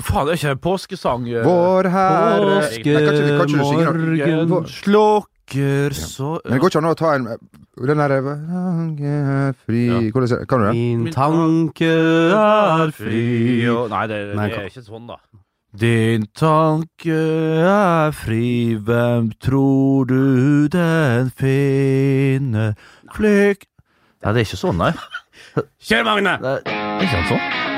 Faen, det er ikke en påskesang. øh. Vår Herre? Påskemorgen slukker så Men det går ikke an å ta en Den derre Fri Ja. Hvordan? Kan du det? Min tanke er fri og- Nei, det, det er ikke sånn, da. Din tanke er fri, hvem tror du den finner flyk Nei, det er ikke sånn, nei. Kjør, Magne! Det er ikke sånn?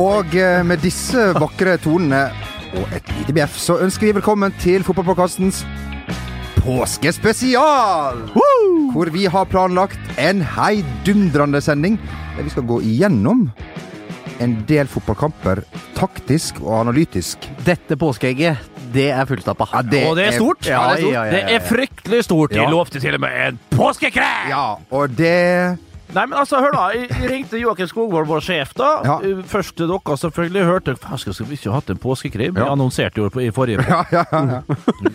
Og eh, med disse vakre tonene og et lite bjeff, så ønsker vi velkommen til Fotballpåkastens påskespesial! Hvor vi har planlagt en heidundrende sending der vi skal gå igjennom en del fotballkamper taktisk og analytisk. Dette påskeegget, det er fullstappa. Ja, det Og det er stort. Ja, det er stort. Ja, ja, ja, Det er fryktelig stort. De lovte til og med en påskekrem! Ja, og det Nei, men altså, hør da. Jeg ringte Joakim Skogvold, vår sjef, da. Ja. Eh, Først til dere, selvfølgelig. Hørte Faen, skal vi ikke ha hatt en påskekrim? Ja. annonserte jo på- i forrige Ja, ja, ja.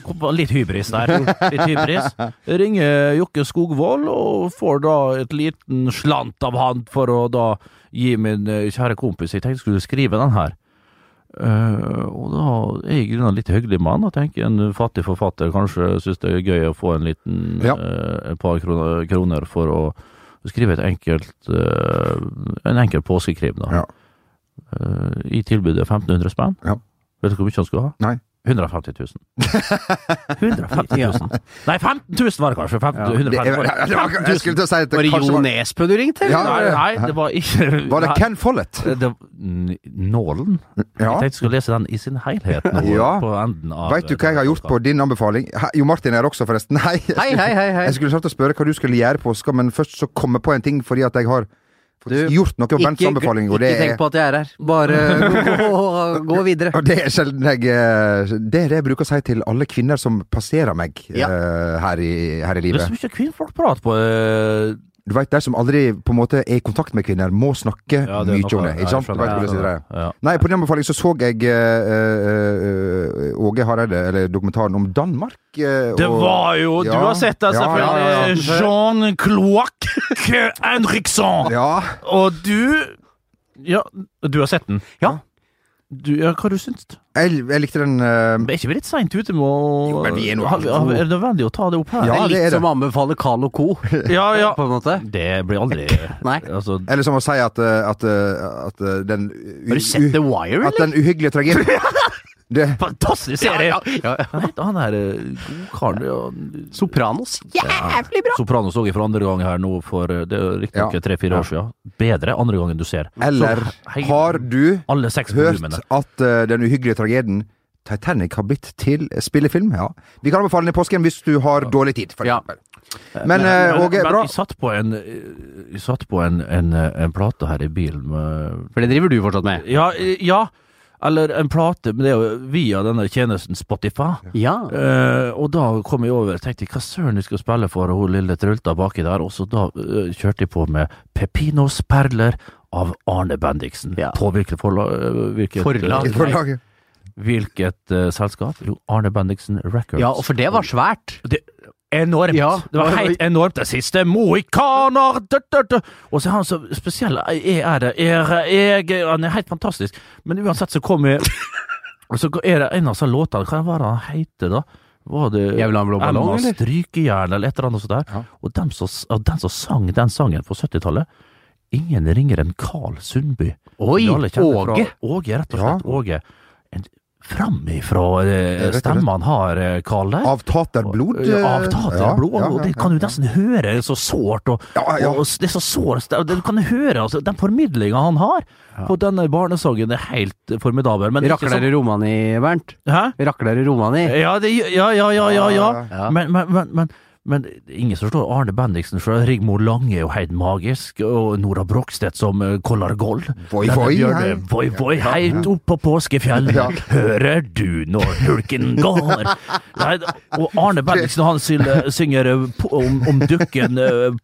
Kom Litt hybris der. Litt hybris. Jeg ringer Jokke Skogvold og får da et liten slant av han for å da gi min eh, kjære kompis Jeg tenkte jeg skulle skrive den her. Uh, og da er jeg i grunnen litt hyggelig mann og tenker en fattig forfatter kanskje syns det er gøy å få en liten Ja. uh, par kroner, kroner for å skrive et enkelt eh, en enkel påskekrim. da. Ja. Eh, I tilbudet 1500 spenn. Ja. Vet du hvor mye han skulle ha? Nei. 150 000. 150 000. Nei, 15 000 var det kanskje. 15, Ja. 150 Det er- var det. det var- Jeg skulle til å si at det Var det kanskje Jo Nesbø du ringte? Ja. Nei, nei, det var ikke Var det nei, Ken Follett? det, Nålen? Ja. Jeg tenkte jeg skulle lese den i sin helhet nå. Ja. På enden av Veit du hva jeg har gjort på din anbefaling? Jo Martin er også, forresten. Nei. Hei, hei, hei. hei. Jeg skulle starte å spørre hva du skulle gjøre på påska, men først så komme på en ting fordi at jeg har faktisk Du, gjort noe på Bents anbefaling, Ikke, ikke tenk på at jeg er her. Bare gå, gå videre. og det er sjelden jeg eh, Det er det jeg bruker å si til alle kvinner som passerer meg Ja. uh, her, i, her i Det er så mye kvinnfolk prater på eh, Du veit, de som aldri på en måte er i kontakt med kvinner, må snakke ja, det mye om det. Ikke sant? jeg vet skjønner. hvordan det er. Ja. Nei, på din anbefaling så så jeg eh, eh, eh, Åge Hareide, eller dokumentaren om Danmark. Og, Det var jo Du har sett det, Ja, ja, selvfølgelig. ja. Jean-Cloac Henriksson. Ja. Og du Ja, du har sett den? Ja. Du, ja, hva du syns du? Jeg, jeg likte den eh, Er ikke vi litt seint ute med å Jo, men vi er nå Har- har- Er det nødvendig å ta det opp her? Ja, det er det er litt det. som å anbefale Carl og Co. ja, ja. På en måte. Det blir aldri Nei. Altså, Eller som å si at, at, at, eh, at eh, den Har du sett The Wire, At den uhyggelige tragedien det, fantastisk serie! Ja, ja, ja. Hva han der eh, godkaren ja, Sopranos. Jævlig bra! Sopranos så jeg for andre gang her nå for eh, Det er riktignok Ja. tre-fire år siden. Bedre andre gangen du ser. Eller Så, hei, har du hørt volumene. at uh, den uhyggelige tragedien Titanic har blitt til spillefilm? Ja. Vi kan anbefale den i påsken hvis du har dårlig tid. For Ja. eksempel. Men Åge, bra. jeg satt på en Jeg satt på en, en, en plate her i bilen med For det driver du fortsatt med. Ja, ja eller en plate, men det er jo via denne tjenesten Spotify. Ja. Eh, og da kom jeg over og tenkte hva søren jeg skal spille for og hun lille trulta baki der. Og så da eh, kjørte jeg på med Pepinos perler av Arne Bendiksen. Ja. På hvilket forlag? eh, hvilket, Forlag. eh, hvilket eh, selskap? Jo, Arne Bendiksen Records. ja, og for det var svært. det, Enormt. Ja. Det var helt enormt. Det siste Mohikaner. Og så er han så spesiell. Jeg er det. Jeg, jeg, han er helt fantastisk. Men uansett så kommer Og så er det en av disse låtene Hva var det han heter, da? Var det en blå ballong, eller? Strykejern, eller et eller annet sånt der? Ja. Og den som, den som sang den sangen på 70-tallet Ingen ringer enn Carl Sundby. Oi, Åge. Åge, rett og Ja. slett. Åge. En framifrå eh, Rett og slett. stemme han har, Karl Carl der. Av taterblod. Ja, eh, Av taterblod. ja, ja, og det kan du nesten høre. Det er så sårt. Og, Ja, ja. og det er så sårt. Du kan høre altså, Den formidlinga han har på denne barnesangen, er helt formidabel. Men ikke Rakler i Romani, Bernt? Hæ? Rakler i Romani? Ja, det, ja, ja, ja, ja, ja. Ja. Men, men, men, men, men ingen som slår Arne Bendiksen fra Rigmor Lange er jo helt magisk, og Nora Brogstedt som Collar Kollar Gold. Voi, voi, hei. voi, voi, heit opp på påskefjellet, Ja. hører du når hulken går? Nei, og Arne Bendiksen han synger, eh, om, om dukken eh,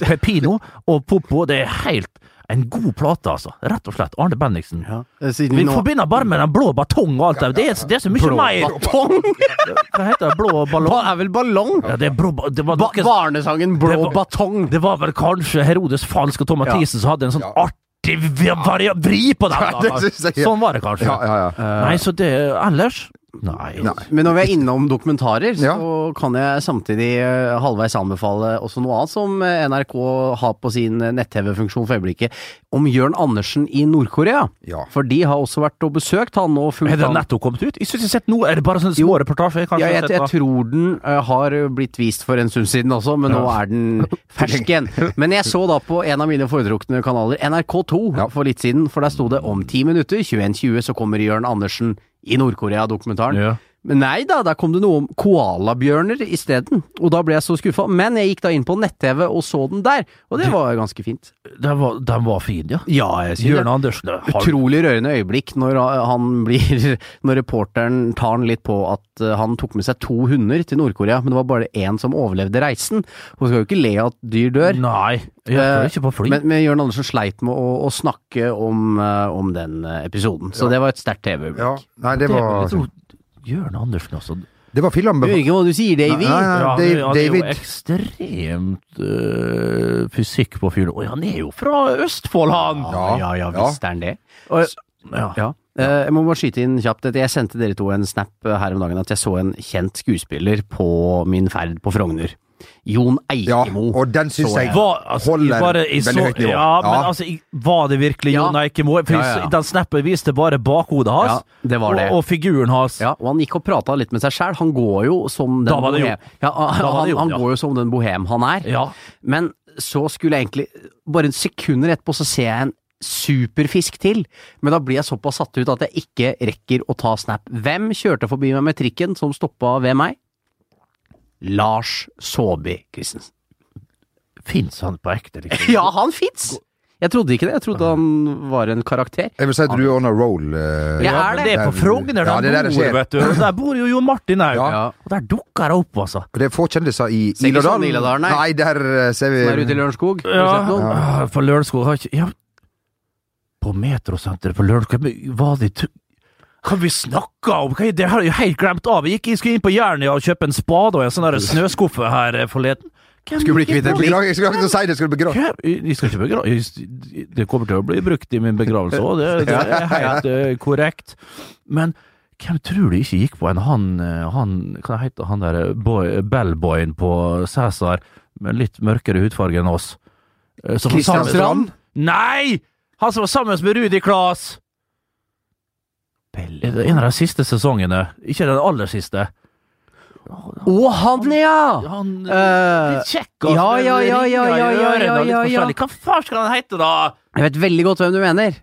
Pepino og Popo, det er helt En god plate, altså. Rett og slett. Arne Bendiksen. Ja. Eh, Vi nå forbinder bare med den blå batong og alt det. Det er, det er så mye Blå mer batong? Hva heter det? Blå ballong? Ba, er vel ballong? Ja, det er blå Det var, Ba noe- barnesangen Blå Det var- batong. det var vel kanskje Herodes Falsk og Tom Ja. Som hadde en sånn Ja. artig vri på den. Jeg- Sånn var det kanskje. Ja, ja, ja. Nei, så det ellers Nei. Nei. Men når vi er innom dokumentarer, Ja. så kan jeg samtidig eh, halvveis anbefale også noe annet som eh, NRK har på sin nett-TV-funksjon for øyeblikket, om Jørn Andersen i Nord-Korea. Ja. For de har også vært og besøkt han og fulgt Er det nettopp kommet ut? Jeg syns jeg har sett noe. Er det bare sånne små reportasjer? Kanskje Ja, jeg jeg, jeg tror den eh, har blitt vist for en stund siden også, men nå er den fersk igjen. Men jeg så da på en av mine foretrukne kanaler, NRK2, Ja. for litt siden, for der sto det om ti minutter, 21.20, så kommer Jørn Andersen i Nord-Korea-dokumentaren. Ja. Men nei da, der kom det noe om koalabjørner isteden, og da ble jeg så skuffa. Men jeg gikk da inn på nett-TV og så den der, og det var ganske fint. Den var, den var fin, ja. Ja, jeg Jørn Andersen har- Utrolig rørende øyeblikk når han blir Når reporteren tar han litt på at uh, han tok med seg to hunder til Nord-Korea, men det var bare én som overlevde reisen. Hun skal jo ikke le at dyr dør. Nei, jeg er Eh, ikke på fly. Men, men Jørn Andersen sleit med å, å snakke om, uh, om den episoden, så det var et sterkt TV-øyeblikk. ja. Nei, det var. Jørn Andersen, altså. Det var Du ikke hva du sier, Davy? Nei, nei, Ja, David. er jo ekstremt øh, fysikk på fyren. Oi, han er jo fra Østfold, han! Ja, ja, ja, visst er han det. Og- Ja. Ja. Eh, jeg må bare skyte inn kjapt. Jeg sendte dere to en snap eh, her om dagen at jeg så en kjent skuespiller på min ferd på Frogner. Jon Eikemo. Ja, og den syns jeg jeg. Var, altså, holder bare, jeg veldig så, høyt nivå. Ja, men altså, jeg, var det virkelig Ja. Jon Eikemo? For Ja, ja, ja. Den snappen viste bare bakhodet hans, Ja, det var det. Og, og figuren hans. Ja, og han gikk og prata litt med seg sjæl. Han går jo som den Da var det bohem. Ja, han, han, han går jo som den bohem han er. Ja. Men så skulle jeg egentlig Bare en sekunder etterpå så ser jeg en superfisk til, men da blir jeg såpass satt ut at jeg ikke rekker å ta snap. Hvem kjørte forbi meg med trikken som stoppa ved meg? Lars Saabye Christensen. Fins han på ekte, liksom? Ja, han fins! Jeg trodde ikke det, jeg trodde han var en karakter. Jeg vil si at du er on a roll. Uh, Ja, Ja, er det? det er på Frogner Ja, det der bor, skjer. vet du. Og der bor jo Jon Martin òg. Ja. Og der dukker det opp, altså. Det er få kjendiser i Iladalen. sånn Iladalen, nei. Nei, der uh, ser vi Som er ute i Lørenskog. Ja? Ah, for Lørenskog har ikke ja. På Metrosenteret på Lørenskog men Hva de tu- Hva vi snakka om? Hva det har jeg jo helt glemt av. Jeg gikk jeg skulle inn på Jernia og kjøpe en spade og en sånn snøskuffe her eh, forleden. Hvem Skulle bli kvitt en Jeg skulle ikke si det, skulle begrave. Jeg skal ikke begrave Det kommer til å bli brukt i min begravelse òg, det, det er helt eh, korrekt. Men hvem tror du ikke gikk på en han, eh, han Hva heter han der boy, bellboyen på Cæsar med litt mørkere hudfarge enn oss? Kristian Strand? Nei! Han som var sammen med Rudi Klas! Pelle. En av de siste sesongene. Ikke den aller siste. Å, han, ja! Han Eh, litt kjekk og ja, ja, ja, ja, ja, ja, ja, litt ja, ja. Hva faen skal han hete, da? Jeg vet veldig godt hvem du mener.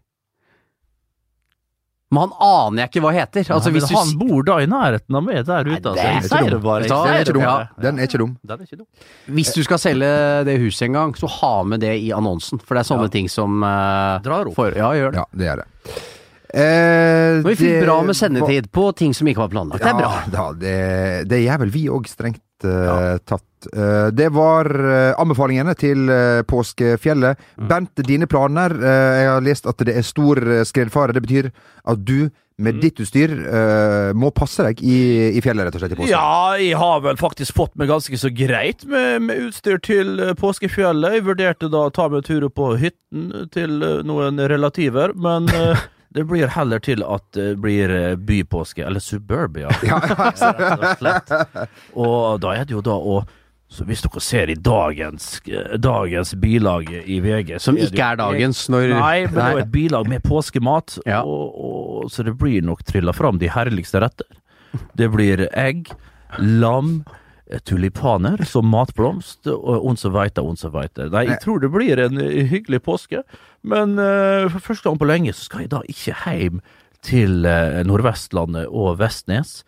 Men han aner jeg ikke hva heter. Altså, Nei, hvis men du han bor da i nærheten av meg der ute. Nei, Altså. det Jeg sier det bare. Jeg sier Den er ikke dum. Den er ikke dum. Den er ikke dum. Hvis du skal selge det huset en gang, så ha med det i annonsen. For det er sånne Ja. ting som uh, Drar opp. For, ja, gjør det. Ja, det er det. Eh, vi fikk det bra med sendetid på ting som ikke var planlagt. Det er bra. Da, det, det gjør vel vi òg strengt eh, tatt. Uh, det var uh, anbefalingene til uh, påskefjellet. Mm. Bent, dine planer. jeg har lest at det er stor skredfare. Det betyr at du med Mm. ditt utstyr uh, må passe deg i, i fjellet, rett og slett. i påsken. Ja, jeg har vel faktisk fått meg ganske så greit med, med utstyr til påskefjellet. Jeg vurderte da å ta meg en tur opp på hytten til noen relativer, men eh, det blir heller til at det blir eh, bypåske, eller suburbia. Ja, rett og slett. Og da er det jo da å så hvis dere ser i dagens, eh, dagens bilag i VG Som ikke er dagens når Nei, men det er et bilag med påskemat, Ja. og, og, så det blir nok trilla fram de herligste retter. Det blir egg, lam, eh, tulipaner som matblomst, og on så veite, on så veite. Nei, jeg tror det blir en hyggelig påske, men eh, for første gang på lenge så skal jeg da ikke hjem til eh, Nordvestlandet og Vestnes.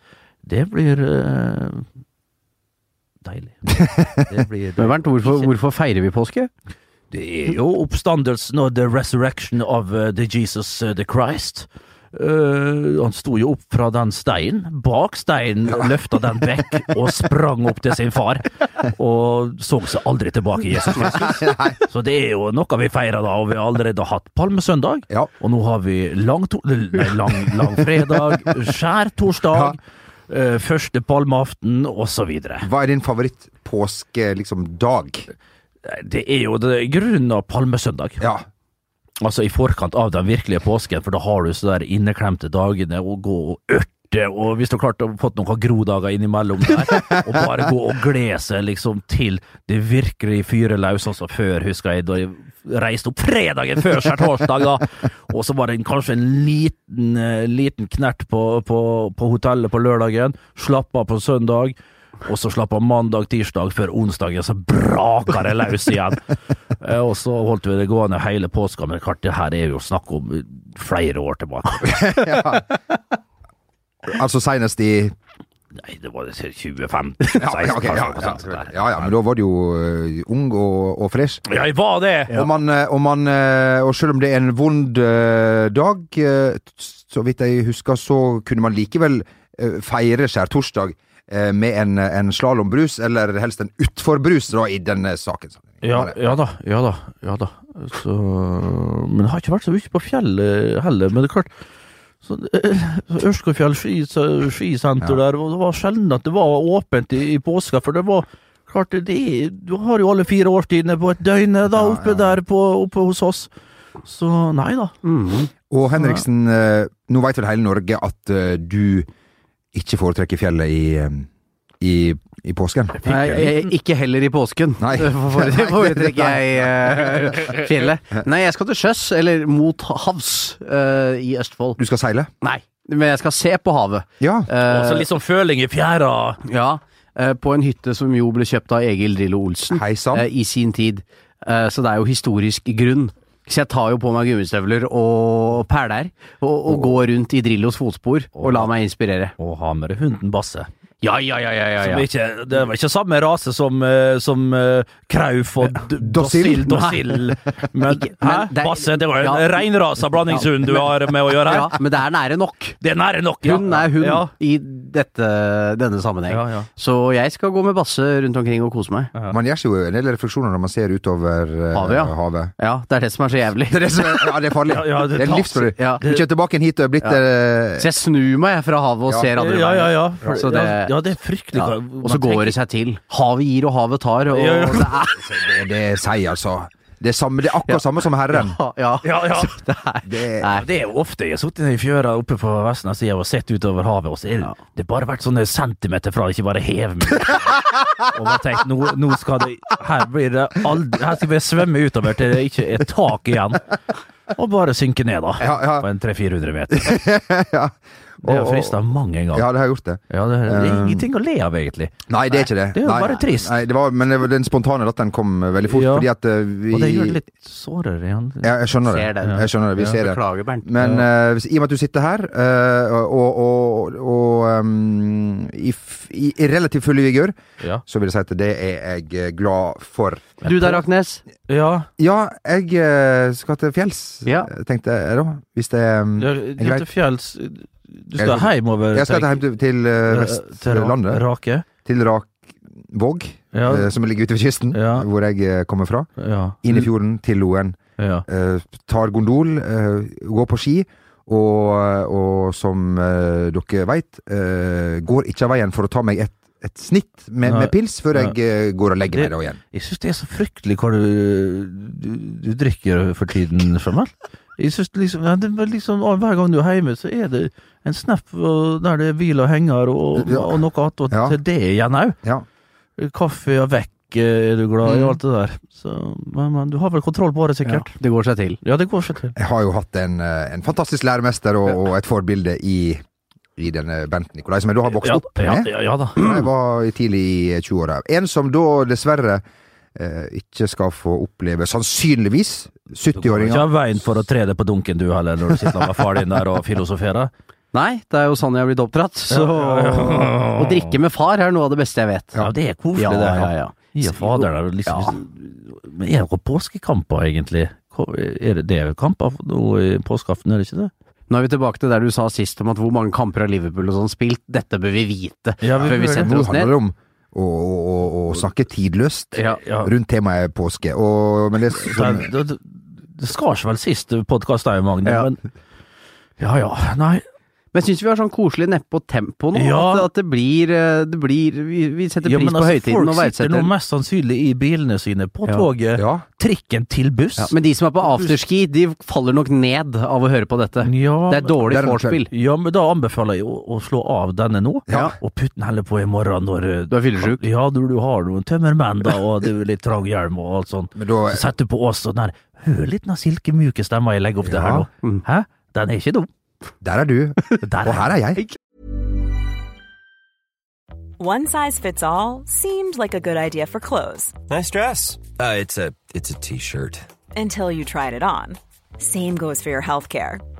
Det blir eh, deilig. Det blir Men Bernt, hvorfor, hvorfor feirer vi påske? det er jo oppstandelsen og the resurrection of the Jesus the Christ. Uh, han sto jo opp fra den steinen, bak steinen, løfta den vekk og sprang opp til sin far. Og så seg aldri tilbake i Jesus Kristus. Så det er jo noe vi feirer da, og vi har allerede hatt palmesøndag. Ja. Og nå har vi lang, to nei, lang, lang skjærtorsdag, Ja første palmeaften osv. Hva er din favoritt-påske, liksom, dag? Det er jo det grunnen av palmesøndag. Ja. Altså i forkant av den virkelige påsken, for da har du så der inneklemte dagene og gå og ørte, og hvis du har klart å fått noen grodager innimellom der, og bare gå og glede seg liksom til det virkelig fyrer løs, altså før, husker jeg, da jeg reiste opp fredagen før skjærtorsdag, da, og så var det kanskje en liten, eh, liten knert på, på, på hotellet på lørdagen, slapp av på søndag, og så slapp av mandag, tirsdag, før onsdagen så braker det løs igjen. Eh, Og så holdt vi det gående hele påska, men klart det her er jo snakk om flere år tilbake. Altså senest i Nei, det var 2015 ja, ja, ja, ja, ja, ja, men da var du jo uh, ung og, og fresh. Ja, jeg var det! Og, man, eh, og, man, eh, og selv om det er en vond uh, dag, så vidt jeg husker, så kunne man likevel uh, feire skjærtorsdag med en, en slalåmbrus, eller helst en utforbrus, da, i denne saken. Ja, ja da, ja da, ja da. Så, men det har ikke vært så mye på fjellet heller. Men det er klart så, eh, Ørskogfjell skis- skisenter Ja. der, og det var sjelden at det var åpent i, i påska, for det var klart det, Du har jo alle fire årstidene på et døgn da, oppe der på, oppe hos oss. Så nei da. Mhm. Og Henriksen, eh, nå vet vel hele Norge at eh, du ikke foretrekker fjellet i, eh, i, i påsken. Nei, jeg- ikke heller i påsken. Nei. Fore- Foretrekker jeg uh, fjellet. Nei, jeg skal til sjøs, eller mot havs, uh, i Østfold. Du skal seile? Nei, men jeg skal se på havet. Ja. Uh, Også litt sånn føling i fjæra. ja, Uh, på en hytte som jo ble kjøpt av Egil Drillo Olsen eh, i sin tid. Eh, så det er jo historisk grunn. Så jeg tar jo på meg gummistøvler og perler, og, og går rundt i Drillos fotspor og lar meg inspirere. Og ha med deg hunden Basse. Ja, ja, ja, ja, ja, ja. ikke, det var ikke samme rase som, eh, som uh, Krauf og Dossil. Dossill. Men, Ikke- men det Basse, det var en Ja. reinrasa blandingshund du har med å gjøre her. Ja, men det er nære nok. Det er nære nok, ja. Hun er hun Ja. i dette, denne sammenheng. Ja, ja. Så jeg skal gå med Basse rundt omkring og kose meg. Ja. Man gjør seg jo en del refleksjoner når man ser utover uh, Havet, ja. havet. Ja, det er det som er så jævlig. Det er, det som er, ja, det er farlig. Ja, ja, det det er livsfarlig. Ja. Du kommer tilbake hit og er blitt Ja. eh, Så jeg snur meg fra havet og Ja. ser andre Ja, ja, ja. Så det- ja, ja, det er fryktelig. Ja. Og så går tenker- det seg til. Havet gir og havet tar, og Ja, ja. det er det, det sier altså det er, samme, det er akkurat samme som Herren. Ja, ja. Ja, ja. Det er, Det, er. Det er jo ofte jeg har sittet i fjøra oppe på Vestlandsida og sett utover havet, og så er det, Ja. det bare vært sånne centimeter fra, ikke bare hev meg. og man tenkt, nå, nå skal det Her blir det aldri Her skal vi svømme utover til det ikke er tak igjen. Og bare synke ned, da. Ja, ja. På en 300-400 meter. ja. Det har frista mange ganger. ja, det har gjort det. Ja, det, det er Um, ingenting å le av, egentlig. Nei, det er ikke det. Det er jo nei, bare trist. Nei, det var, men det var- den spontane latteren kom veldig fort, Ja. fordi at eh, vi Og det gjør det litt sårere igjen. Ja, jeg skjønner det. Det. Jeg skjønner det. Vi Ja. ser det. Beklager, Bernt. Men uh, hvis- i og med at du sitter her, uh, og, og, og um, i, i, i relativt full vigør, Ja. så vil jeg si at det er jeg eh, glad for. Du der, Aknes. Ja, Ja, jeg eh, skal til fjells, Ja. tenkte jeg da. Hvis det um, er greit. til fjells Du skal Jeg- hjemover Jeg skal hjem til, til Vestlandet. Ra- Rake? Til Rakvåg, Ja. eh, som ligger ute ved kysten, Ja. hvor jeg eh, kommer fra. ja. Inn i fjorden, til Loen. Eh, tar gondol, eh, går på ski, og, og som eh, dere veit, eh, går ikke av veien for å ta meg et, et snitt med, med pils før jeg uh, går og legger Det- meg da igjen. Jeg syns det er så fryktelig hva du, du, du drikker for tiden, Samuel. Jeg synes liksom, ja, det er liksom Hver gang du er hjemme, så er det en snap der det er bil og henger og, Ja. og noe attåt Ja. til det igjen òg. Ja. Kaffe og vekk er du glad i, Mm. og alt det der. Så, men, men du har vel kontroll på det, sikkert? Det går seg til. Ja, det går seg til. Jeg har jo hatt en, eh, en fantastisk læremester og, og et forbilde i, i denne Bent Nikolai, som jeg da har vokst ja, opp med. ja, ja da. da Jeg var tidlig i 20-åra. En som da dessverre ikke skal få oppleve, sannsynligvis, Du går 70-åringer ikke av veien for å tre deg på dunken du heller, når du sitter med far din der og filosoferer. Nei, det er jo sånn jeg har blitt oppdratt. Så Ja, ja, ja. å drikke med far er noe av det beste jeg vet. Ja, det er koselig, ja, det. ja, ja. Ja, fader, det er liksom, Men er det noen påskekamper, egentlig? Er det, det er kamper nå i påskeaften, er det ikke det? Nå er vi tilbake til der du sa sist om at hvor mange kamper har Liverpool og sånn spilt. Dette bør vi vite Ja, vi før vi det. setter oss ned. Og, å, å snakke tidløst Ja. Ja. rundt temaet påske. Og, men det, sånn, Det, det, det skar seg vel sist podkast òg, Magne, Ja. men Ja ja, nei. Men jeg syns vi har sånn koselig nedpå tempo nå. Ja. At, at det blir, eh, det blir Vi, vi setter Ja, pris men på altså, høytiden og folk sitter verdsetter nå mest sannsynlig i bilene sine, på Ja. toget, ja. trikken til buss. Ja, men de som er på afterski, de faller nok ned av å høre på dette. Ja, Det er dårlig det vorspiel. Ja, men da anbefaler jeg å, å slå av denne nå, Ja. og putte den heller på i morgen når eh, Du er fyllesyk. Ja, når du har noen tømmermenn da, og det er litt trang hjelm og alt sånt. Men da Så setter du på oss og den der Hør litt den silkemjuke stemma jeg legger opp til Ja. her nå. Mm. Hæ? Den er ikke dum. Der er du, Der og her er jeg. One size fits all seemed like a good idea for clothes Nice dress. Uh, it's a it's a t-shirt. until you tried it on. Same goes for your healthcare.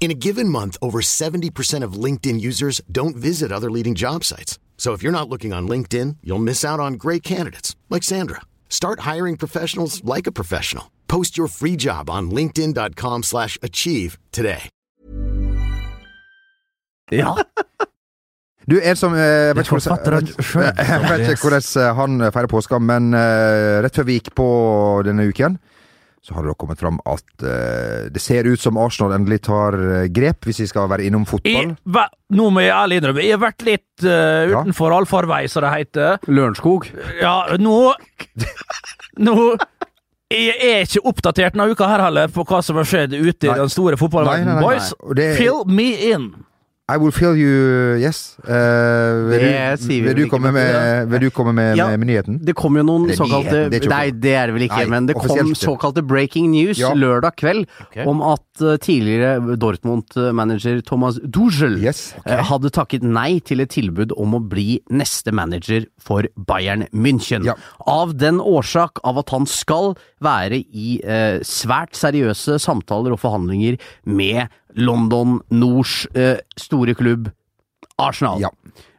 In a given month, over 70% of LinkedIn users don't visit other leading job sites. So if you're not looking on LinkedIn, you'll miss out on great candidates like Sandra. Start hiring professionals like a professional. Post your free job on linkedin.com slash achieve today. Ja. Du, en som eh, jeg vet hvordan- ikke hvordan eh, han feirer påska, men eh, rett før vi gikk på denne uken, så har det da kommet fram at uh, det ser ut som Arsenal endelig tar uh, grep, hvis vi skal være innom fotball. Jeg, nå må jeg ærlig innrømme, jeg har vært litt Ja. utenfor allfarvei, som det heter. Lørenskog. Ja, nå Nå Jeg er ikke oppdatert denne uka her heller på hva som har skjedd ute i Nei. den store fotballverdenen, nei, boys. nei. Det- Fill me in! I will feel you, yes. Uh, vil, Det sier vi vil, du komme med, med, vil du komme med, Ja. med, nyheten? Det kom jo noen såkalte det Nei, det er det vel ikke, Nei, men det kom såkalte breaking news Ja. lørdag kveld okay. om at eh, tidligere Dortmund-manager Thomas Duschel Yes. okay. hadde takket nei til et tilbud om å bli neste manager for Bayern München. Ja. Av den årsak av at han skal være i eh, svært seriøse samtaler og forhandlinger med London Nords eh, store klubb Arsenal. Ja.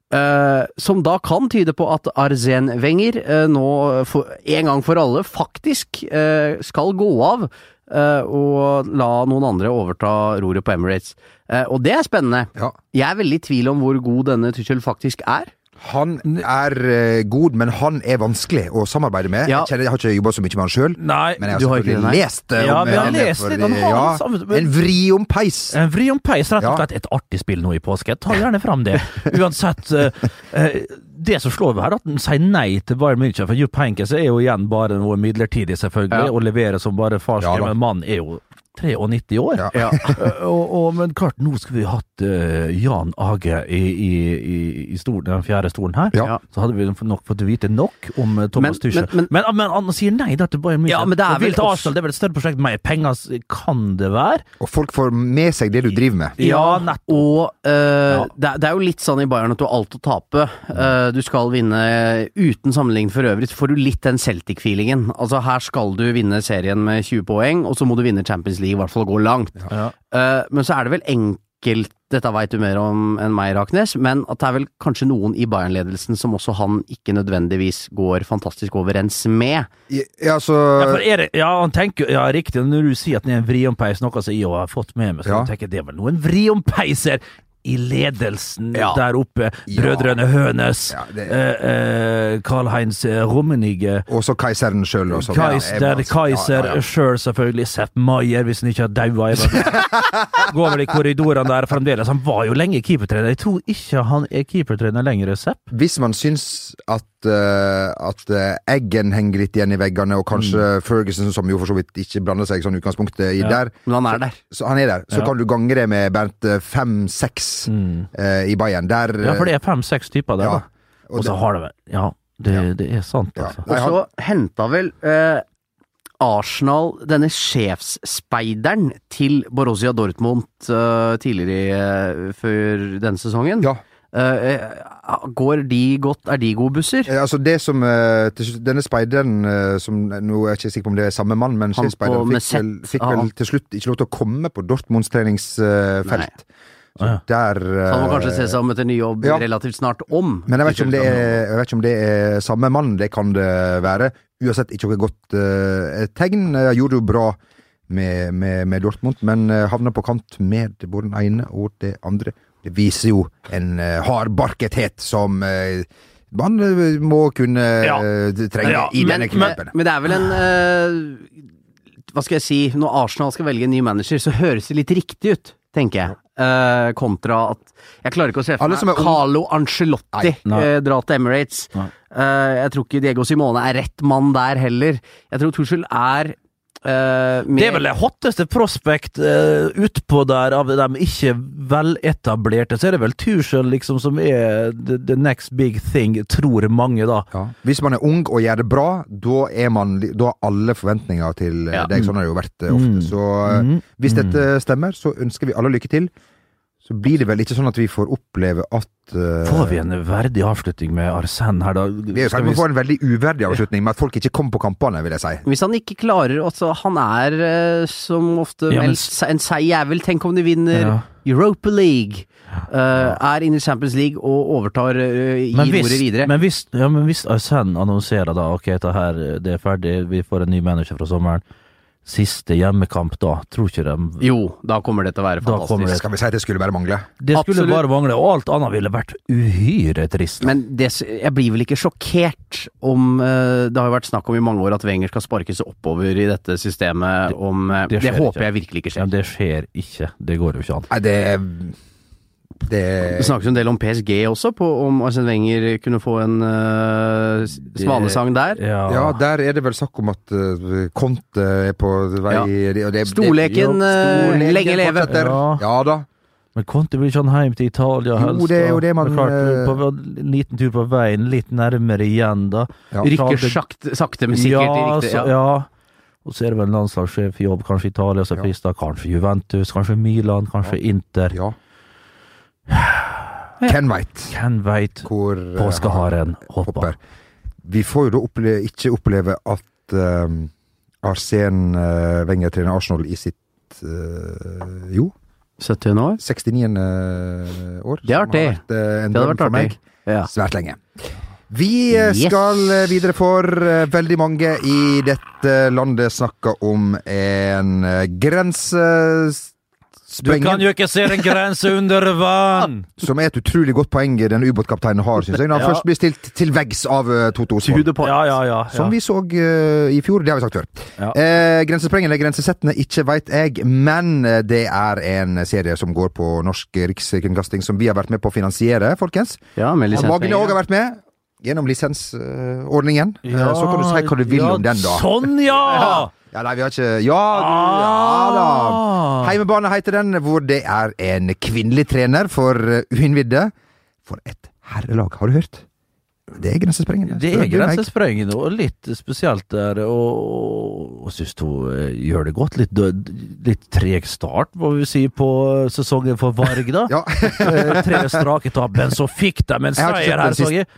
Eh, som da kan tyde på at Arzen Wenger eh, nå for, en gang for alle faktisk eh, skal gå av eh, og la noen andre overta roret på Emirates. Eh, og det er spennende. Ja. Jeg er veldig i tvil om hvor god denne Tuchel faktisk er. Han er eh, god, men han er vanskelig å samarbeide med. Ja. Jeg, kjenner, jeg har ikke jobba så mye med han sjøl, men jeg har selvfølgelig lest om Ja, han lest for- han ja, men- En vri om peis! En vri om peis, rett og slett. Et artig spill nå i påske. Ta gjerne fram det. Uansett. eh, eh, det som slår meg her, er at han sier nei til Bayern München. For Jupp Henkes er jo igjen bare noe midlertidig, selvfølgelig, Ja. og leverer som bare farskap. Ja men mannen er jo 93 år. Ja. Og, og, men klart, nå skulle vi hatt uh, Jan Age i, i, i, i stolen, den fjerde stolen her. Ja. Så hadde vi nok fått vite nok om eh, Thomas Men- Tuchel. men- Men, men- men, han sier nei da til Bayern München. Ja, men det er vel også- Arsenal, det er vel et større prosjekt. Mer penger kan det være? Og folk får med seg det du driver med. Ja, nettopp. Og uh, Ja. det, det er jo litt sånn i Bayern at du har alt å tape. Uh, du skal vinne uten sammenligning for øvrig, så får du litt den Celtic-feelingen. Altså her skal du vinne serien med 20 poeng, og så må du vinne Champions League, i hvert fall gå langt. Ja. Uh, men så er det vel enkelt dette veit du mer om enn meg, Raknes, men at det er vel kanskje noen i Bayern-ledelsen som også han ikke nødvendigvis går fantastisk overens med. Ja, så Ja, for er det, ja, han tenker, ja, riktig, når du sier at han er en vriompeis, noe som jeg har fått med meg, så Ja. tenker jeg det er vel noen vriompeiser i ledelsen Ja. der oppe. Ja. Hønes, Ja, eh, eh, Karl-Heinz eh, Rummenigge, Og så keiseren sjøl. keiser ja. sjøl, selvfølgelig. Sepp Maier, hvis han ikke har daua. Går vel i korridorene der fremdeles. Han var jo lenge keepertrener. Jeg tror ikke han er keepertrener lenger, Sepp. Hvis man syns at, at eh, Eggen henger litt igjen i veggene, og kanskje Ferguson, som jo for så vidt ikke blander seg sånn i utgangspunktet i Ja. der, Men han er der. så han er der. Så Ja. kan du gange det med Bernt eh, fem-seks eh, i Bayern. Der Ja, for det er fem-seks typer der, ja, da. Og så har det vel Ja, det, det er sant, Ja. altså. Og så henta vel eh, Arsenal denne sjefsspeideren til Borussia Dortmund uh, tidligere uh, før denne sesongen. Ja. Eh, eh, går de godt? Er de gode busser? Altså det som eh, Denne speideren som Nå er jeg ikke sikker på om det er samme mann, men Han på- med fikk, vel, fikk vel til slutt ikke lov til å komme på Dortmunds treningsfelt. Så Ah, ja. der Så han må kanskje se seg om etter ny jobb ja. relativt snart om. Men jeg vet, ikke om det er, jeg vet ikke om det er samme mann, det kan det være. Uansett ikke noe godt uh, tegn. Jeg gjorde jo bra med, med, med Dortmund, men havna på kant med både den ene og det andre. Det viser jo en uh, hardbarkethet som uh, man uh, må kunne Ja. uh, trenge Ja, i denne denne men, men det er vel en eh, Hva skal jeg si Når Arsenal skal velge en ny manager, så høres det litt riktig ut, tenker jeg. Eh, kontra at Jeg klarer ikke å se for meg er Carlo eh, dra til Emirates. Eh, jeg tror ikke Diego Simone er rett mann der heller. Jeg tror Tuchel er eh, mer Det er vel det hotteste prospect uh, utpå der av de ikke veletablerte. Så er det vel Tuchel liksom som er the, the next big thing, tror mange, da. Ja. Hvis man er ung og gjør det bra, da er man Da har alle forventninger til uh, Ja. deg. Sånn har det jo vært uh, ofte. Mm. Så uh, Mm. hvis dette stemmer, så ønsker vi alle lykke til. Så blir det vel ikke sånn at vi får oppleve at uh, Får vi en verdig avslutning med Arsen her, da? Vi er i Skal ferd med å få en veldig uverdig avslutning med at folk ikke kommer på kampene, vil jeg si. Hvis han ikke klarer altså, Han er uh, som ofte Ja, men- meldt en seig jævel. Tenk om de vinner Ja. Europa League. Uh, er inne i Champions League og overtar uh, ordet videre. men hvis, ja, men hvis Arsen annonserer da ok, det her det er ferdig, vi får en ny manager fra sommeren, siste hjemmekamp da, tror ikke de jo, da kommer det til å være Da kommer fantastisk. Skal vi si at det skulle bare mangle? Det skulle Absolutt. bare mangle, og alt annet ville vært uhyre trist. Men det, jeg blir vel ikke sjokkert om eh, Det har jo vært snakk om i mange år at Wenger skal sparkes oppover i dette systemet. Om, eh, det det, håper ikke. jeg virkelig ikke ja, skjer. det skjer ikke. Det går jo ikke an. Nei, det er Det Det snakkes jo en del om PSG også, på om Arsene Wenger kunne få en uh, svanesang der. Ja, Ja, der er det vel snakk om at uh, Conte er på vei Ja. og det, Storleken, eh, Storleken lenge leve. Ja. Ja da. Men Conte vil ikke han hjem til Italia Jo, det er jo det man, klart, eh, på en liten tur på veien, litt nærmere igjen, da. Ja. Rykker sakte, sakte men sikkert i ja, riktig så, ja. ja. Og så er det vel landslagssjefjobb, kanskje Italia som Ja. frister, kanskje Juventus, kanskje Milan, kanskje Inter. Ja. Hvem veit Hvem veit hvor uh, påskeharen hopper? hopper. Vi får jo da opple ikke oppleve at uh, Arsen uh, Wenger trener Arsenal i sitt uh, jo, 70 år? 69. år. Det er artig. har vært, uh, en Det hadde vært for meg. artig. Ja. Svært lenge. Vi Yes. skal videre for uh, veldig mange i dette landet snakker om en uh, grensesprengning. Du kan jo ikke se en grense under vann! Som er et utrolig godt poeng den ubåtkapteinen har, syns jeg. Når han Ja. først blir stilt til veggs av uh, Toto Osvold. Ja, ja, ja. Som vi så uh, i fjor. Det har vi sagt før. Ja. Eh, grensesprengende, grensesettende, ikke veit jeg, men eh, det er en serie som går på norsk rikskringkasting som vi har vært med på å finansiere, folkens. Ja, med Magne òg har vært med. Gjennom lisensordningen. Ja, så kan du si hva du vil ja, om den, da. Sånn, ja! Ja, nei, vi har ikke Ja, du, ja da. Ah. Heimebane heter den, hvor det er en kvinnelig trener for uh, uinnvidde. For et herrelag, har du hørt? Det er grensesprengende. Det er grensesprengende og litt spesielt der, og, og syns hun eh, gjør det godt. Litt, død- litt treg start, må vi si, på sesongen for Varg, da. Ja. Eh, Tre strake tap, men så fikk de en seier her, så jeg.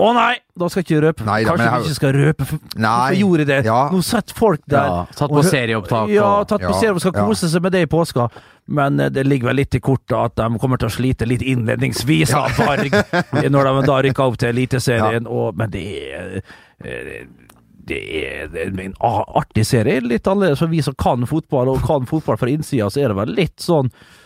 Å nei, da skal jeg ikke røpe. Nei da, Kanskje jeg vi har- ikke skal røpe, for hvorfor gjorde det? Ja. Nå satt folk der Ja, tatt på og serieopptak Ja, tatt på Ja, serie og skal ja. kose seg med det i påska. Men eh, det ligger vel litt i kortet at de kommer til å slite litt innledningsvis av Varg når de da rykker opp til Eliteserien. og- Men det er eh, det er, det er en artig serie. Litt annerledes for vi som kan fotball, og kan fotball fra innsida, så er det vel litt sånn eh,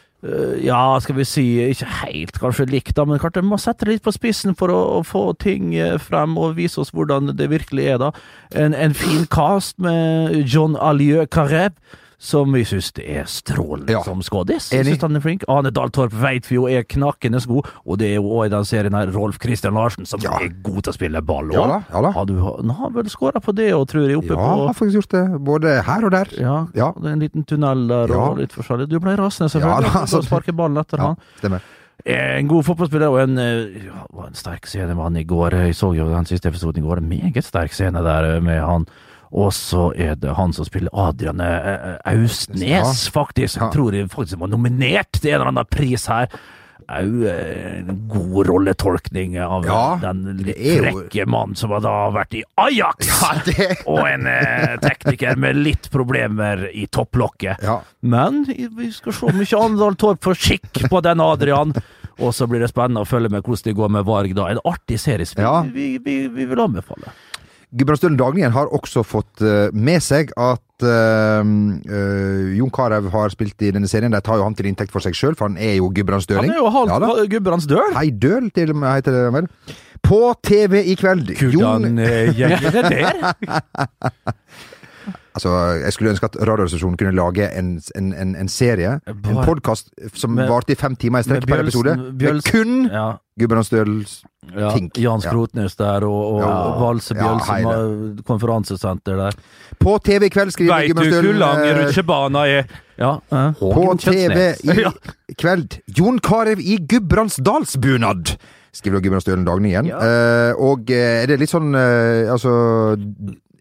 ja, skal vi si, ikke helt kanskje likt, da, men klart vi må sette det litt på spissen for å, å få ting eh, frem og vise oss hvordan det virkelig er, da. En, en fin cast med John Alieu Carreb, som vi syns det er strålende Ja. som skådis. Jeg synes han er flink. Ane Dahl Torp vet vi jo er knakende god, og det er jo òg i den serien her Rolf Christian Larsen, som Ja. er god til å spille ball Ja da, ja da. Har du har vel skåra på det, og tror jeg, oppe Ja, jeg har faktisk gjort det. Både her og der. ja, Ja. det er en liten tunnel der Ja. og litt forskjellig. Du ble rasende, Ja, selvfølgelig. da, Ja, altså- sparke ballen etter Ja, han. stemmer. En god fotballspiller og en, eh, ja, en sterk scene med han i går. Jeg så jo den siste episoden i går. En meget sterk scene der med han. Og så er det han som spiller Adrian eh, Austnes, faktisk. Jeg tror jeg faktisk var nominert til en eller annen pris her. Au, eh, en god rolletolkning av Ja, den litt frekke mannen som har vært i Ajax! Ja, det Og en eh, tekniker med litt problemer i topplokket. Ja. Men vi skal se om ikke Andal Torp får skikk på den Adrian. Og så blir det spennende å følge med hvordan det går med Varg da. En artig serie Ja. vi, vi, vi vil anbefale. Gudbrandsdølen Daglien har også fått eh, med seg at øh, øh, Jon Carew har spilt i denne serien. De tar jo han til inntekt for seg sjøl, for han er jo Han er jo halvt Ja gudbrandsdøl. ja, Hei døl, til og med, heter det vel. På TV i kveld. Hvordan Jon... gjenger det der? Altså, jeg skulle ønske at Radioresepsjonen kunne lage en, en, en, en serie, en Bare- podkast som varte i fem timer i strekk per episode. Med kun Ja, Gudbrandsdøls ja. Tink. Jan Ja. Der, og, og Ja. Valse Bjølsen, konferansesenter der. På TV i kveld skriver Veit du hvor lang eh, rutsjebana er? Ja. eh. På TV i kveld. Jon Carew i Gudbrandsdalsbunad, skriver Gudbrandsdølen Dagen Ja. Eh, og eh, er det litt sånn eh, altså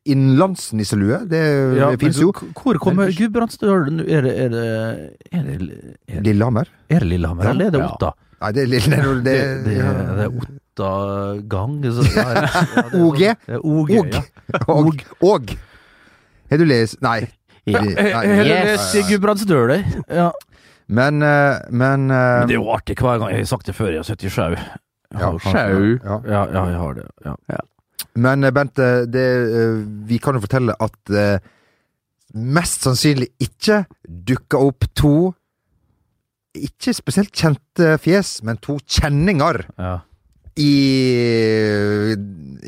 Innlandsnisselue? Det, Ja, fins jo. Hvor kommer Gudbrandsdølen? Er det, er det, er det, er det, Lillehammer? er det Lillehammer, Ja. eller er det Ja. Otta? Nei, det er Lillehammer det, Det, det, det, ja. det er Otta-gang. er OG? sånn- OG, Og. ja. Og, og Har du lest Nei. Yes. lest Gudbrandsdøler. Ja. Men, eh, men, eh, Men det er jo artig hver gang. Jeg har sagt det før, jeg har sett i sjau. Ja, sjau. ja. Ja, ja, jeg har det. Ja. Men Bente, Bent, eh, det, eh, vi kan jo fortelle at eh, mest sannsynlig ikke dukka opp to ikke spesielt kjente fjes, men to kjenninger Ja. i,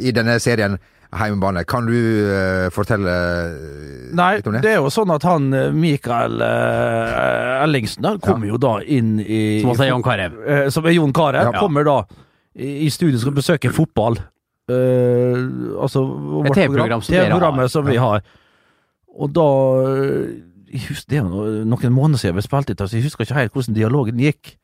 i denne serien Heimebane. Kan du uh, fortelle eh, Nei, litt om det? Nei, det er jo sånn at han eh, Mikael uh, Ellingsen der kommer jo da inn i Som også er Jon Carew. Uh, Som er Jon Carew. Ja. Kommer da i, i studio skal besøke fotball. Eh, altså vårt Et TV-program som dere har. TV-programmet som vi har. Og da eh, jeg husker, Det er jo noen måneder siden vi spilte inn, så jeg husker ikke helt hvordan dialogen gikk.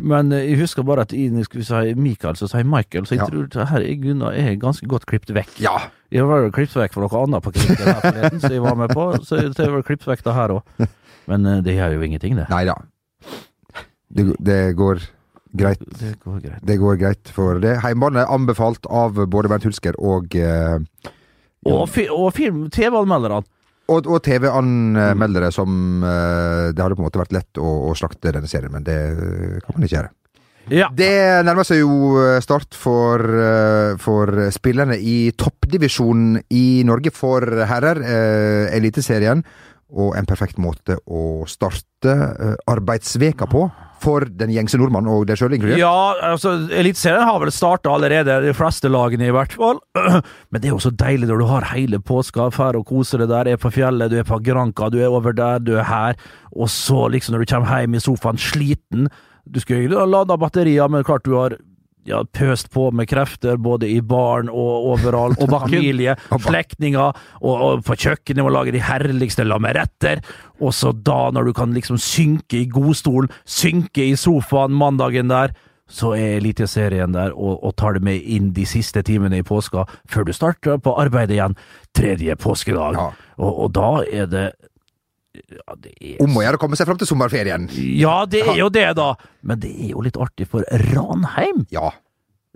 Men eh, jeg husker bare at jeg skulle si Mikael, så sier Michael, så jeg Ja. tror det her er Gunnar er ganske godt klippet vekk. Ja. Jeg var klippet vekk for noe annet på krigen her forleden, så jeg var med på. Så jeg var klippet vekk det her òg. Men eh, det gjør jo ingenting, det. Nei da. Det, det går greit. Det går greit. Det går greit for det. Heimbane anbefalt av både Bernt Hulsker og eh, Og, fi og film, TV-anmelderne. Og, og TV-anmeldere som eh, Det hadde på en måte vært lett å, å slakte denne serien, men det kan man ikke gjøre. Ja. Det nærmer seg jo eh, start for, eh, for spillerne i toppdivisjonen i Norge for herrer, eh, Eliteserien. Og en perfekt måte å starte eh, arbeidsveka på for den gjengse nordmannen og deg sjøl inkludert. Ja, altså, Eliteserien har vel starta allerede, de fleste lagene i hvert fall. Men det er jo så deilig når du har hele påska, drar og koser deg der, er på fjellet, du er på Granka, du er over der, du er her, og så liksom når du kommer hjem i sofaen sliten Du skulle egentlig ha lada batterier, men klart du har ja, pøst på med krefter både i barn og overalt. Og. Familie, slektninger, og, og på kjøkkenet og lage de herligste lameretter. Og så da, når du kan liksom synke i godstolen, synke i sofaen mandagen der, så er Eliteserien der og, og tar det med inn de siste timene i påska, før du starter på arbeidet igjen tredje påskedag. Ja. Og, og da er det ja, det er Om å gjøre å komme seg fram til sommerferien. ja, det er jo det, da. Men det er jo litt artig, for Ranheim Ja.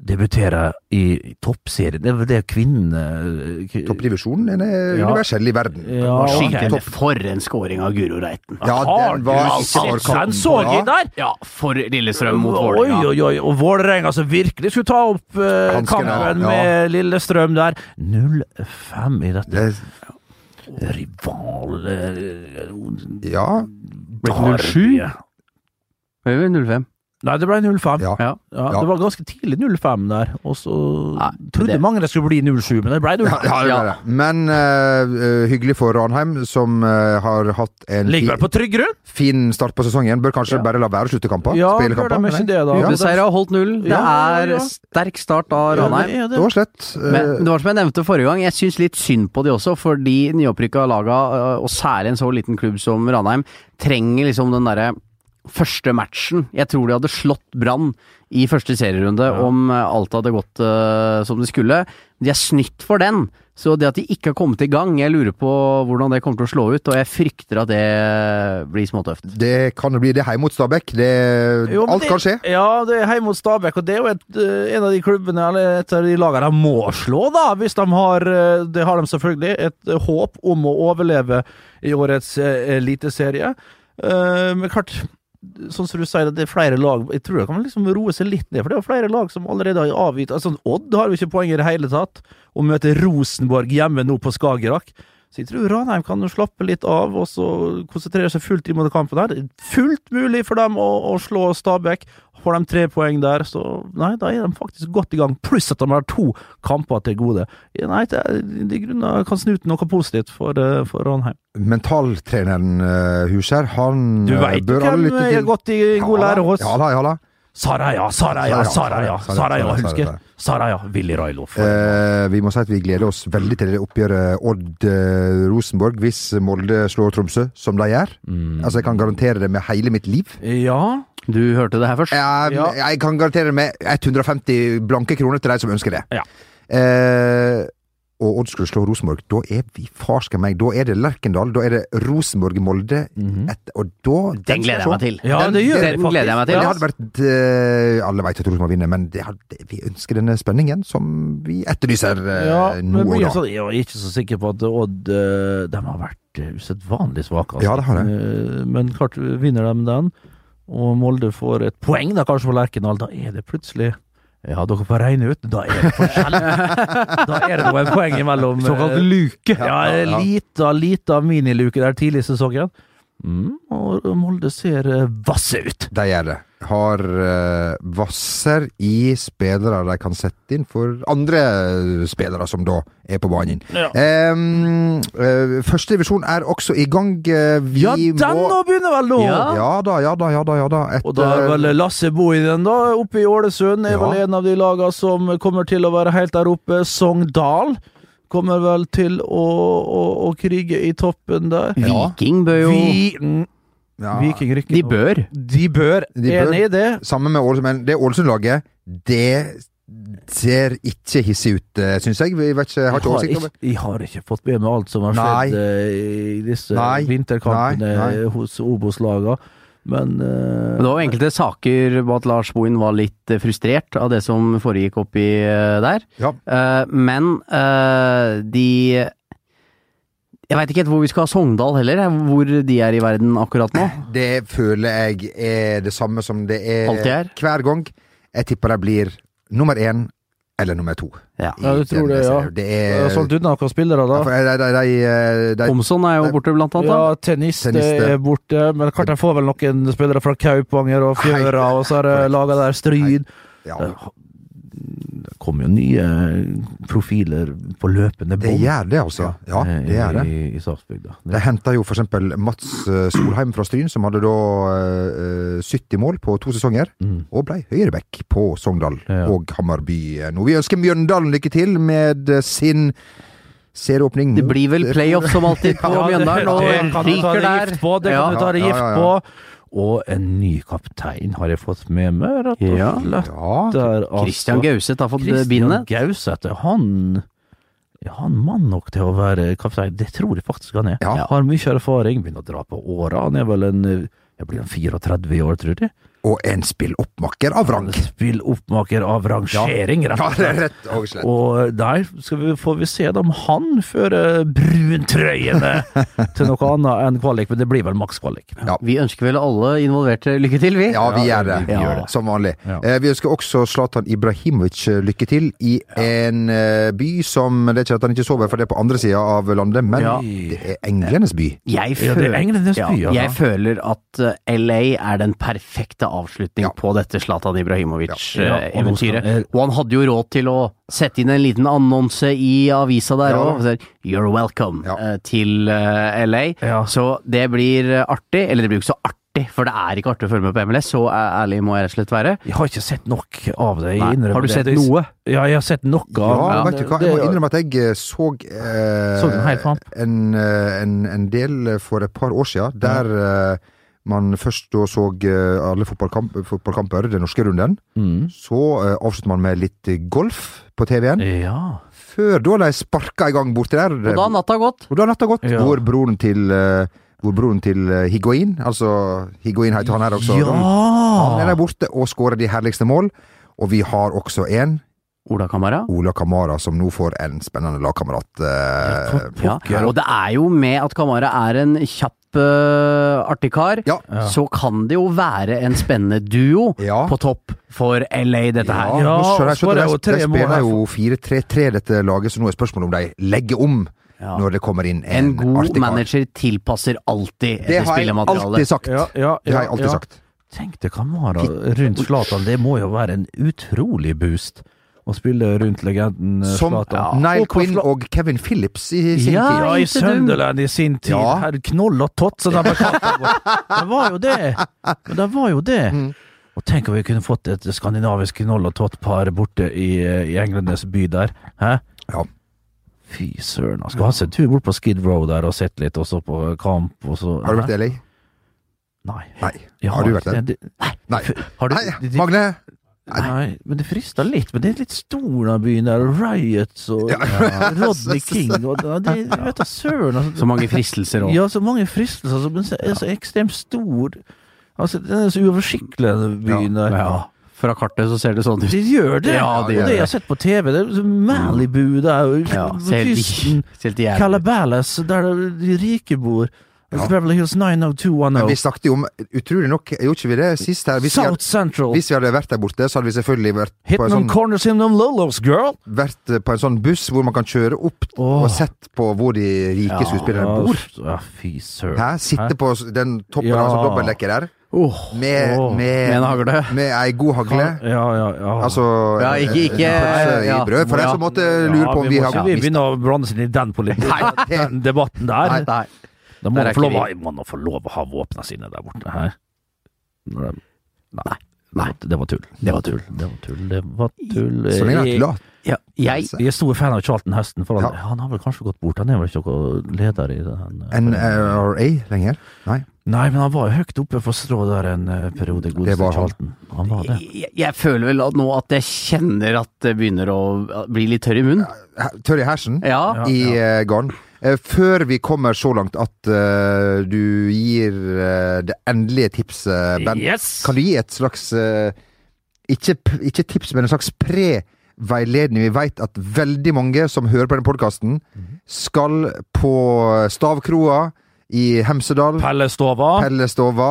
debuterer i toppserien. Det er vel det kvinnene Toppdivisjonen den er Ja. universell i verden. Ja, ok. topp. for en scoring av Guro Reiten. Ja, Har den var ikke sett Den så jeg der! Ja, for Lillestrøm mot Oi, Vålerenga. oi, oi. Og Vålerenga som virkelig skulle ta opp eh, Hanskene, kampen ja. med Lillestrøm der. 0-5 i dette. Det, Rival eh, ja, Ble det 07? Eller 05? Nei, det ble 0-5. ja. Ja. Ja, Ja. Det var ganske tidlig 0-5 der, og så Nei, trodde det- mange det skulle bli 0-7, men det ble 0-5. Ja, ja, det Ja. ble det. Men eh, hyggelig for Ranheim, som uh, har hatt en Ligger på trygg grunn? fin start på sesongen. Bør kanskje Ja. bare la være å slutte kamper? Ja, spille kamper. ikke det, da? Ja. Ubeseiret har holdt null. Det Ja, ja, er ja. sterk start av Ja, Ranheim. det det. Det var slett. Uh, Men det var som jeg nevnte forrige gang, jeg syns litt synd på de også, fordi nyopprykka laga, og særlig en så liten klubb som Ranheim, trenger liksom den derre første matchen. Jeg tror de hadde slått Brann i første serierunde om øh, alt hadde gått uh, som det skulle. De er snytt for den. Så det at de ikke har kommet i gang, jeg lurer på hvordan det kommer til å slå ut, og jeg frykter at det blir småtøft. Det kan det bli. Det er hjemme mot Stabæk. Det, Jo, alt det- kan skje. Ja, det er hjemme mot Stabæk, og det er jo et, eh, en av de klubbene, eller et av de lagene de må slå, da, hvis de har eh, Det har de selvfølgelig. Et eh, håp om å overleve i årets eh, eliteserie. Eh, men klart, sånn som du sier, det er flere lag Jeg tror det kan liksom roe seg litt ned, for det er flere lag som allerede har avgitt altså, Odd har jo ikke poeng i det hele tatt, og møter Rosenborg hjemme nå på Skagerrak. Så jeg tror Ranheim kan slappe litt av, og så konsentrere seg fullt inn mot kampen her. Det er Fullt mulig for dem å, å slå Stabæk. Får de tre poeng der, så nei, da er de faktisk godt i gang. Pluss at de har to kamper til gode. Nei, det er, det grunner, kan snu til noe positivt for, eh, for Ranheim. Mentaltreneren uh, Huskjær, han Du eh, veit hvem er godt i god lære hos? Ja da, ja da. Saraya, Saraya, Saraya, Saraja, husker. Saraya, Willy Railo. Eh, vi må si at vi gleder oss veldig til det oppgjøret Odd-Rosenborg, hvis Molde slår Tromsø, som de gjør. Mm. Altså, jeg kan garantere det med hele mitt liv. Ja, Du hørte det her først? Jeg, Ja. jeg kan garantere det med 150 blanke kroner til de som ønsker det. Ja. Og Odd skulle slå Rosenborg. Da er vi farske meg. Da er det Lerkendal. Da er det Rosenborg-Molde. et- Og da Den gleder jeg meg til. Ja, Den- det gjør Den jeg gleder jeg meg til. det hadde vært eh, Alle vet at Rosenborg vinner, men det hadde, vi ønsker denne spenningen som vi etterlyser eh, Ja, nå men og da. så, jeg er ikke så sikker på at Odd eh, De har vært usedvanlig svake. altså. Ja, det har det. Eh, Men klart, vinner de den, og Molde får et poeng da kanskje for Lerkendal, da er det plutselig ja, dere får regne ut. Da er det forskjell. da er det noen poeng imellom. eh, Såkalt luke. Ja, Ja, ja. lita, lita miniluke der tidlig i sesongen. Mm, og Molde ser eh, vasse ut. De gjør det. Har uh, Vasser i spillere de kan sette inn for andre spillere som da er på banen. Ja. Um, uh, første divisjon er også i gang. Uh, vi Ja, den må begynner vel nå! Ja. Ja da, ja da, ja da. Ja da. Og da er vel Lasse Bohinen da, oppe i Ålesund, er Ja. vel en av de lagene som kommer til å være helt der oppe. Sogndal kommer vel til å, å, å krige i toppen der. Viking bør jo Vi, mm, ja, Viking rykker De bør. De bør. De bør. Enig i det. Sammen med Ålesund, men det Ålesund-laget, det ser ikke hissig ut, uh, syns jeg. Vi vet ikke, har ikke Jeg har, oversikt over ikke, jeg har ikke fått med meg alt som har skjedd nei. i disse Nei. vinterkampene Nei, nei. hos Obos-laga, men uh, Men det var enkelte saker på at Lars Bohin var litt eh, frustrert av det som foregikk oppi eh, der. Ja. Uh, men uh, de Jeg veit ikke helt hvor vi skal ha Sogndal heller, hvor de er i verden akkurat nå. Det føler jeg er det samme som det er er. hver gang. Jeg tipper de blir nummer én eller nummer to. Ja. Ja, du tror det, ja. Det er har solgt ut noen spillere da. Ja, de, de, de, de, er jo borte, blant annet. Ja, tennis, Tennis, det. er borte. Men klart de får vel noen spillere fra Kaupanger og Fjøra, og så er det laga der Stryd. ja, kommer jo nye profiler på løpende bånd. det gjør det, altså. Ja, det gjør det. I, i Sarpsbygda. De henta jo eksempel Mats eh, Solheim fra Stryn, som hadde da eh, 70 mål på to sesonger, Mm. og blei høyreback på Sogndal Ja. og Hammarby nå. Vi ønsker Mjøndalen lykke til med eh, sin serieåpning. Det blir vel playoff som alltid på Ja, Mjøndalen, og det kan du ta deg gift på. Det Ja. kan du ta deg Ja, ja, gift ja, på. Og en ny kaptein har jeg fått med meg, rett og Ja. slett. Der, altså. Christian Gauseth har fått Christian bindet. Gauseth, han er han mann nok til å være kaptein. Det tror jeg faktisk han er. Ja. Har mye erfaring, begynner å dra på åra. Han er vel en jeg blir en 34 i år, tror jeg. Og en spilloppmaker av rang. Spilloppmaker av rangering, rett Ja, og det er slett. rett og slett. Og der skal vi, får vi se om han fører bruntrøyene til noe annet enn kvalik, men det blir vel maks kvalik. Ja. Vi ønsker vel alle involverte lykke til, vi. Ja, vi gjør det. vi gjør det. Som vanlig. Ja. Eh, vi ønsker også Zlatan Ibrahimovic eh, lykke til i en eh, by som Det er ikke at han ikke sover, for det er på andre sida av landet, men Ja. det er englenes by. Jeg Ja, det er englenes by, ja, altså. Jeg føler at LA er den perfekte avslutning Ja. på dette Zlatan Ja, Ibrahimovic-eventyret. skal- og han hadde jo råd til å sette inn en liten annonse i avisa der Ja. òg. You're welcome Ja. eh, til eh, LA. Ja. Så det blir eh, artig. Eller det blir jo ikke så artig, for det er ikke artig å følge med på MLS. Så eh, ærlig må jeg rett og slett være. Jeg har ikke sett nok av det. jeg innrømmer Har du sett Det- noe? Ja, jeg har sett noe. Ja, ja. vet du hva, jeg må innrømme at jeg eh, så eh, Så en en, eh, en, en del for et par år siden, der eh, man først da så eh, alle fotballkamp, fotballkamper, den norske runden. Mm. Så uh, avslutter man med litt eh, golf på TV-en. Ja. Før da de sparka i gang borti der. Og da har natta gått. Og da natta gått. Ja. Hvor broren til uh, hvor broren til eh, Higuain, altså Higuain heter han her også. Han er der borte og skårer de herligste mål. Og vi har også en, Ola Kamara. Ola Kamara, som nå får en spennende lagkamerat. eh, Ja, og det er jo med at Kamara er en kjapp, artig kar, Ja. så kan det jo være en spennende duo Ja. på topp for LA, dette her. Ja, Ja, skjønner jeg, det de spiller jo 4-3-3 dette laget, så nå er spørsmålet om de legger om Ja. når det kommer inn En en, god artikar. manager tilpasser alltid Det spillematerialet. alltid sagt. Ja, ja, Det har jeg alltid ja. sagt. Tenk deg Kamara rundt Zlatan, det må jo være en utrolig boost å spille rundt legenden eh, Som Zlatan. Nile Quinn og Kevin Phillips i sin Ja, tid. Ja, i. Sunderland i sin tid. Ja. Herr Knoll og Tott, som de ble kalt. Det var jo det. Men det var jo det. Mm. Og tenk om vi kunne fått et skandinavisk Knoll og Tott-par borte i, i englenes by der. Hæ? Ja. Fy søren. Skal ha en tur bort på Skid Row der og sett litt, og så på kamp, og så Har du vært i LA? Nei. Nei. Har, Har du vært der? det. Nei. Har du, Nei, Magne! Nei, men det frister litt. Men det er litt stor byen der. og Riots og Ja. Rodney King og det, vet da søren. Altså, Så mange fristelser òg. Ja, så mange fristelser, altså, men så er så ekstremt stor. Altså, den er så uoversiktlig, den byen der. Ja. Fra kartet så ser det sånn ut. Det gjør det! Ja, det gjør det jeg har sett på TV, det er Malibu der, Ja, kysten. Calabales, der de rike bor. Ja. Beverly Hills Men vi snakket jo om, utrolig nok, gjorde ikke vi det sist her? Hvis vi, South hadde, Central. hvis vi hadde vært der borte, så hadde vi selvfølgelig vært på, Hitting en sånn, corners in them lolos, girl! vært på en sånn buss hvor man kan kjøre opp oh. og sett på hvor de rike skuespillerne bor. Ja, fy søren. Hæ? Sitte på den toppen Ja. av sånn dobbeltdekker der, Oh, med, oh, med, en hagle. med ei god hagle. Ja, ja, ja. Altså Ja, ikke- ikke- ja. i brød, for Ja. den som måtte lure på om vi har ikke vi begynne å blande oss inn i den debatten der. Nei. nei. Da må man få lov, vi... må man få lov å ha våpnene sine der borte. Her. Når Nei. Nei. Det var tull. Det var tull. Det var tull. Det var tull. Så lenge det er la Ja, jeg Jeg er stor fan av Charlton Heston, for han, Ja. han har vel kanskje gått bort. Han er vel ikke noen leder i den eh, NRA lenger? Nei. Nei, men han var jo høyt oppe for strå der en eh, periode, godeste. Charlton. Han var det. jeg, jeg føler vel nå at jeg kjenner at det begynner å bli litt tørr i munnen. Tørr i hersen Ja. Ja. i ja. garn. Eh, Før vi kommer så langt at uh, du gir uh, det endelige tipset, Ben, Yes! kan du gi et slags uh, ikke, ikke tips, men en slags pre-veiledning? Vi veit at veldig mange som hører på denne podkasten, skal på Stavkroa i Hemsedal. Pellestova. Pellestova.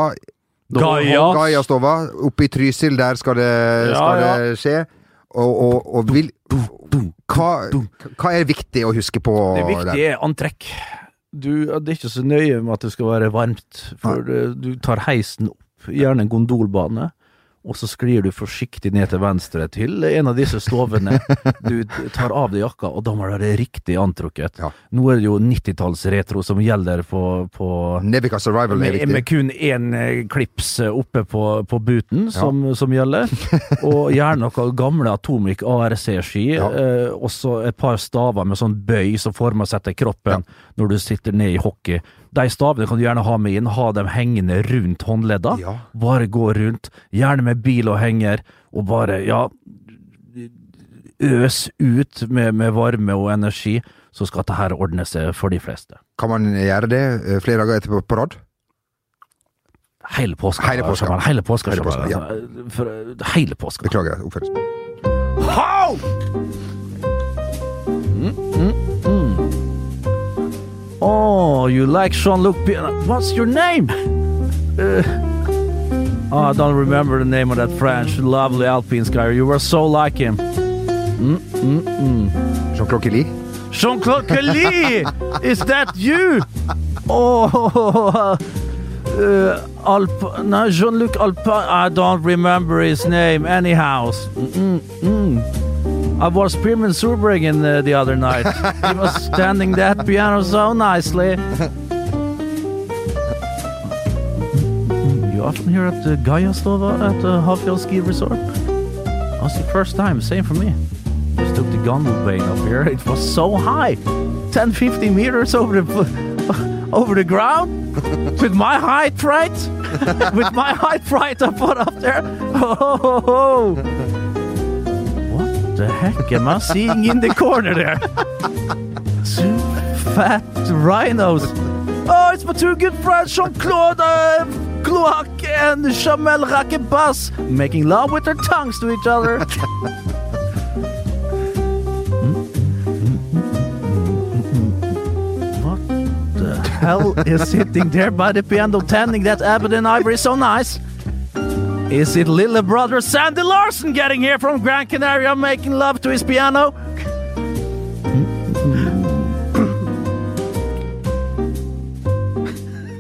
Gaia. Gaiastova. Oppe i Trysil, der skal det, Ja, skal ja. det skje. Og, og, og vil hva, hva er viktig å huske på Det viktige er antrekk. Du, det er ikke så nøye med at det skal være varmt, for du tar heisen opp, gjerne en gondolbane, og så sklir du forsiktig ned til venstre til en av disse stovene. Du tar av deg jakka, og da må det være riktig antrukket. Ja. Nå er det jo 90-tallsretro som gjelder på, på Nevica Survival med, med kun én eh, klips eh, oppe på, på buten som, som gjelder, og gjerne noe gamle Atomic ARC-ski, Ja. eh, og så et par staver med sånn bøy som former seg til kroppen når du sitter ned i hockey. De stavene kan du gjerne ha med inn, ha dem hengende rundt håndledda. Ja. Bare gå rundt, gjerne med bil og henger, og bare, ja Øs ut med, med varme og energi, så skal dette her ordne seg for de fleste. Kan man gjøre det eh, flere dager etterpå på rad? hele påska. Hele påska. Sjamal, Hele påska. Hele påska, Sjamal, ja. altså. Hele påska. Beklager oppførselen. How? Oh, you like Jean-Luc Picard. What's your name? Uh, oh, I don't remember the name of that French lovely Alpine skier. You were so like him. Jean-Claude Kelly. Jean-Claude Kelly! Is that you? Oh, uh, Alp- no, Jean-Luc Alpin. I don't remember his name. Anyhow, mm, mm. I was Pirmin Surbregen uh, the other night. he was standing that piano so nicely. You often hear at the Gaiastova at the Hafjell Ski Resort? That's the first time. Same for me. Just took the gondola plane up here. It was so high, 10, 15 meters over the over the ground. With my height, right? With my height, right up on up there. Oh, what the heck am I seeing in the corner there? Two fat rhinos. Oh, it's my two good friends, Jean-Claude uh, Cloac and Jamel Rakebas, making love with their tongues to each other. What the hell is sitting there by the piano tending that and ivory so nice? Is it little brother Sandy Larson getting here from Gran Canaria making love to his piano?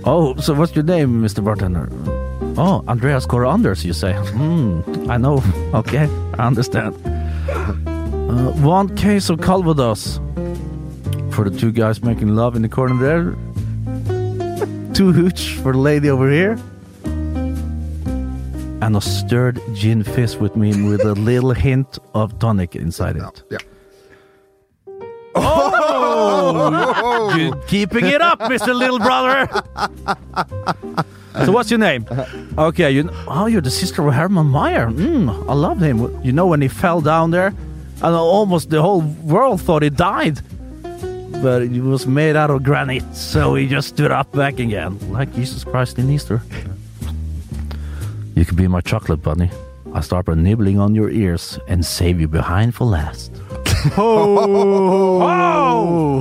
oh, so what's your name, Mr. Bartender? Oh, Andreas Coranders, you say? Hmm, I know. Okay, I understand. Uh, one case of Calvados for the two guys making love in the corner there. Two hooch for the lady over here. And a stirred gin fizz with me with a little hint of tonic inside it. Yeah. Oh! You keeping it up, Mr. Little Brother! so what's your name? Okay, you oh, you're the sister of Herman Meyer. Mm, I love him. You know when he fell down there, and almost the whole world thought he died. But it was made out of granite, so he just stood up back again, like Jesus Christ in Easter. You could be my chocolate bunny. I start by nibbling on your ears and save you behind for last. Oh!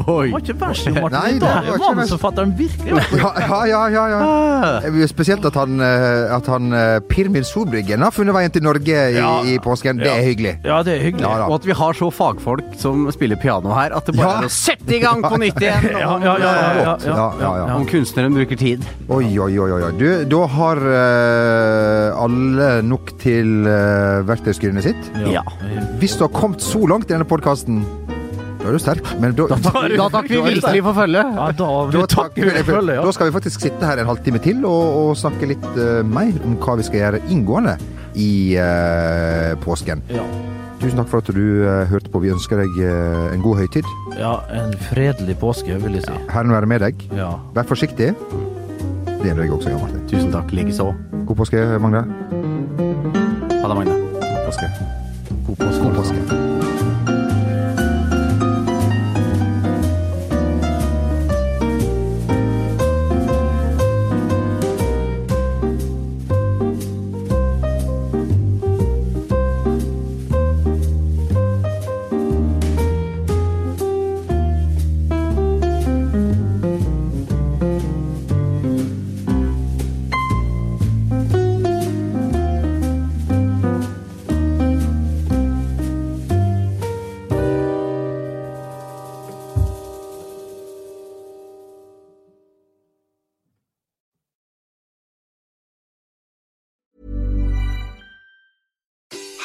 Oi. Var ikke verst, jo, Martin. Nei, Det det var ikke Manusforfatteren virkelig. Ja, ja, ja. ja, ja. Eh, Spesielt at han, eh, at han eh, Pirmin Solbryggen har funnet veien til Norge i, Ja. i påsken. Det er hyggelig. Ja, det er hyggelig. Ja. Og at vi har så fagfolk som spiller piano her, at det bare Ja. er å sette i gang på nytt igjen! Ja, ja, ja, ja, ja, Ja, ja, ja. Om kunstneren bruker tid. Oi, oi, oi. oi. Du, da har uh, alle nok til uh, verktøyskrinet sitt. Ja. Hvis du har kommet så langt i denne podkasten, da er du sterk. Men da, Da takker vi virkelig for følget. Ja, da, da, takker vi for ja. da skal vi faktisk sitte her en halvtime til og, og snakke litt uh, mer om hva vi skal gjøre inngående i uh, påsken. Ja. Tusen takk for at du uh, hørte på. Vi ønsker deg eh, en god høytid. ja, en fredelig påske, vil jeg si. Herren være med deg. Ja. Vær forsiktig. Det gjelder jeg også, Jan Martin. Tusen takk, likeså. God påske, Magne. Ha det, Magne. God påske. God påske. God påske.